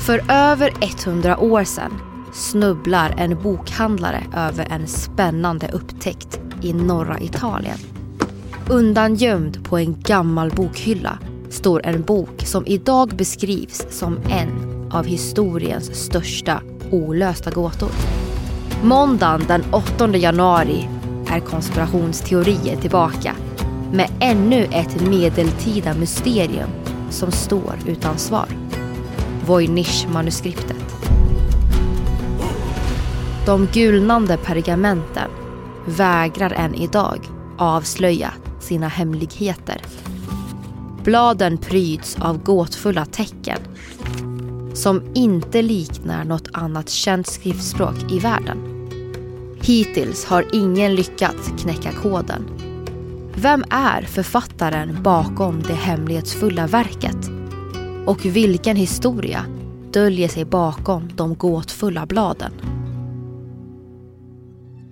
För över 100 år sedan snubblar en bokhandlare över en spännande upptäckt i norra Italien. Undangömd på en gammal bokhylla står en bok som idag beskrivs som en av historiens största olösta gåtor. Måndagen den 8 januari är konspirationsteorier tillbaka med ännu ett medeltida mysterium som står utan svar. Voynich-manuskriptet. De gulnande pergamenten vägrar än idag avslöja sina hemligheter. Bladen pryds av gåtfulla tecken som inte liknar något annat känt skriftspråk i världen. Hittills har ingen lyckats knäcka koden. Vem är författaren bakom det hemlighetsfulla verket? Och vilken historia döljer sig bakom de gåtfulla bladen?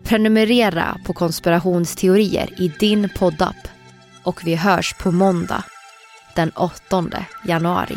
Prenumerera på konspirationsteorier i din poddapp och vi hörs på måndag den 8 januari.